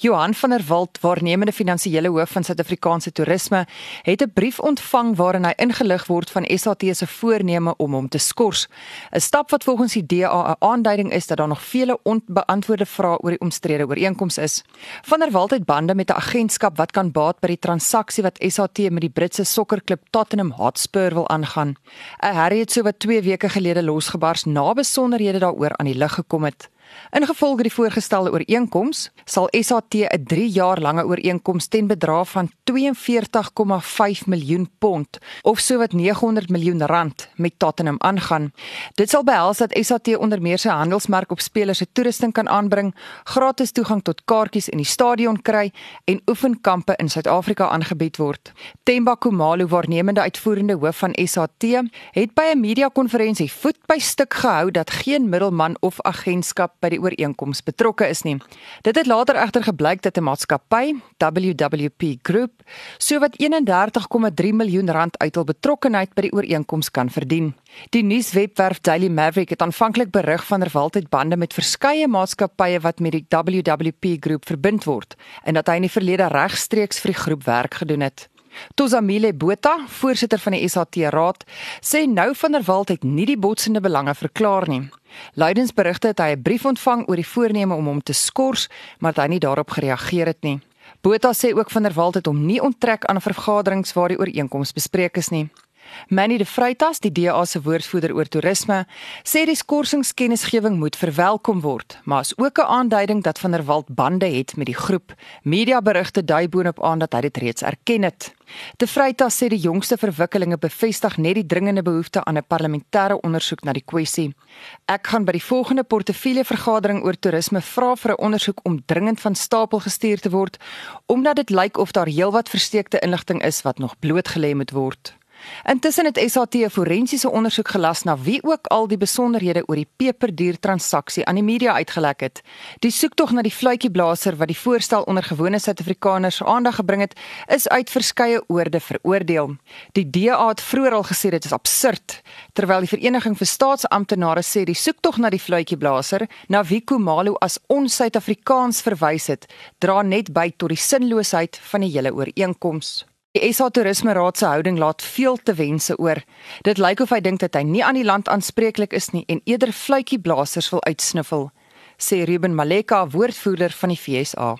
Johan van der Walt, waarnemende finansiële hoof van Suid-Afrikaanse Toerisme, het 'n brief ontvang waarin hy ingelig word van SAT se voorneme om hom te skors. 'n Stap wat volgens die DA 'n aanduiding is dat daar nog vele onbeantwoorde vrae oor die omstrede ooreenkoms is. Van der Walt het bande met 'n agentskap wat kan baat by die transaksie wat SAT met die Britse sokkerklub Tottenham Hotspur wil aangaan. 'n Harry het so wat 2 weke gelede losgebars na besonderhede daaroor aan die lig gekom het. Ingevolge die voorgestelde ooreenkoms sal SAT 'n 3 jaar lange ooreenkoms ten bedrag van 42,5 miljoen pond of sowat 900 miljoen rand met Tottenham aangaan. Dit sal behels dat SAT onder meer sy handelsmerk op spelers se toerusting kan aanbring, gratis toegang tot kaartjies in die stadion kry en oefenkampe in Suid-Afrika aangebied word. Themba Khumalo, waarnemende uitvoerende hoof van SAT, het by 'n media-konferensie voet by stuk gehou dat geen middelman of agentskap by die ooreenkoms betrokke is nie. Dit het later egter gebleik dat 'n maatskappy, WWP Group, sowat 31,3 miljoen rand uit hul betrokkeheid by die ooreenkoms kan verdien. Die nuuswebwerf Daily Maverick het aanvanklik berig van der Walt het bande met verskeie maatskappye wat met die WWP Group verbind word en dat hy in die verlede regstreeks vir die groep werk gedoen het. Tozamile Botha, voorsitter van die SAT Raad, sê nou van der Walt het nie die botsende belange verklaar nie. Luidens berigte het hy 'n brief ontvang oor die voorneme om hom te skors, maar hy het nie daarop gereageer het nie. Botha sê ook van der Walt het hom nie onttrek aan vergaderings waar die ooreenkoms bespreek is nie. Manny de Vreitas, die DA se woordvoerder oor toerisme, sê die skorsingskennisgewing moet verwelkom word, maar is ook 'n aanduiding dat van der Walt bande het met die groep. Mediaberigte dui boonop aan dat hy dit reeds erken het. De Vreitas sê die jongste verwikkelinge bevestig net die dringende behoefte aan 'n parlementêre ondersoek na die kwessie. Ek gaan by die volgende portefeuljevergadering oor toerisme vra vir 'n ondersoek om dringend van stapel gestuur te word, omdat dit lyk of daar heelwat versteekte inligting is wat nog blootgelê moet word. Intussen het SAT 'n forensiese ondersoek gelas na wie ook al die besonderhede oor die peperduur transaksie aan die media uitgelek het. Die soektog na die fluitjieblaser wat die voorstel onder gewone Suid-Afrikaners aandag gebring het, is uit verskeie oorde veroordeel. Die DA het vroeër al gesê dit is absurd, terwyl die Vereniging vir Staatsamptenare sê die soektog na die fluitjieblaser, na wie Kumalo as on-Suid-Afrikaans verwys het, dra net by tot die sinloosheid van die hele ooreenkoms. Die SA Toerisme Raad se houding laat veel te wense oor. Dit lyk of hy dink dat hy nie aan die land aanspreeklik is nie en eerder fluitjieblassers wil uitsniffel, sê Ruben Maleka, woordvoerder van die FSA.